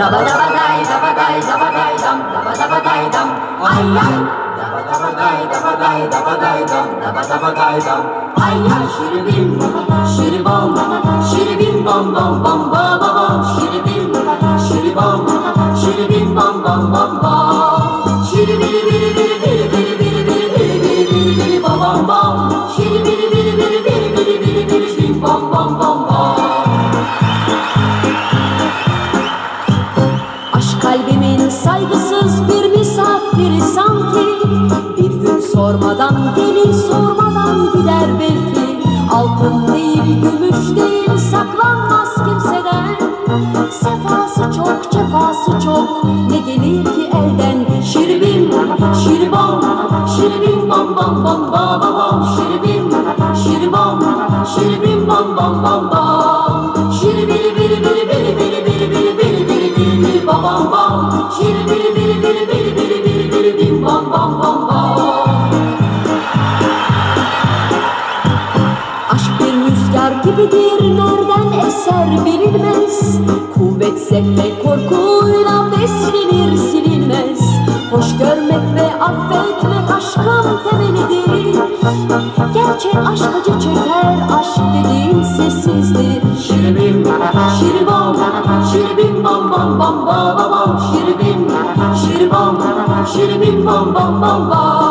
Da ba da ba da, dabba dai, da, dai, dabba da dum, dabba dabba dai dum, ay ay. Dabba dabba dai, dabba dai, da dai dum, da dabba dai dum, da ba da bim, shiri bom, shiri bim bom bom bom bom bom. Kalbimin saygısız bir misafiri sanki. Bir gün sormadan gelir sormadan gider belki. Altın değil gümüş değil saklanmaz kimseden. Sefası çok cefası çok. Ne gelir ki elden? Şiribim şiribom şiribim bom bom bom bom bom. Şiribim şiribom şiribim bom bom bom bom gibidir nereden eser bilinmez. Kuvvet zevk korkuyla beslenir silinmez. Hoş görmek ve affetmek aşkın temelidir. Gerçek aşk acı çeker aşk dediğin sessizdir. Şiribim, şiribom, şiribim bom bom bom bom bom Şiribim, şiribom, şiribim bom bom bom bom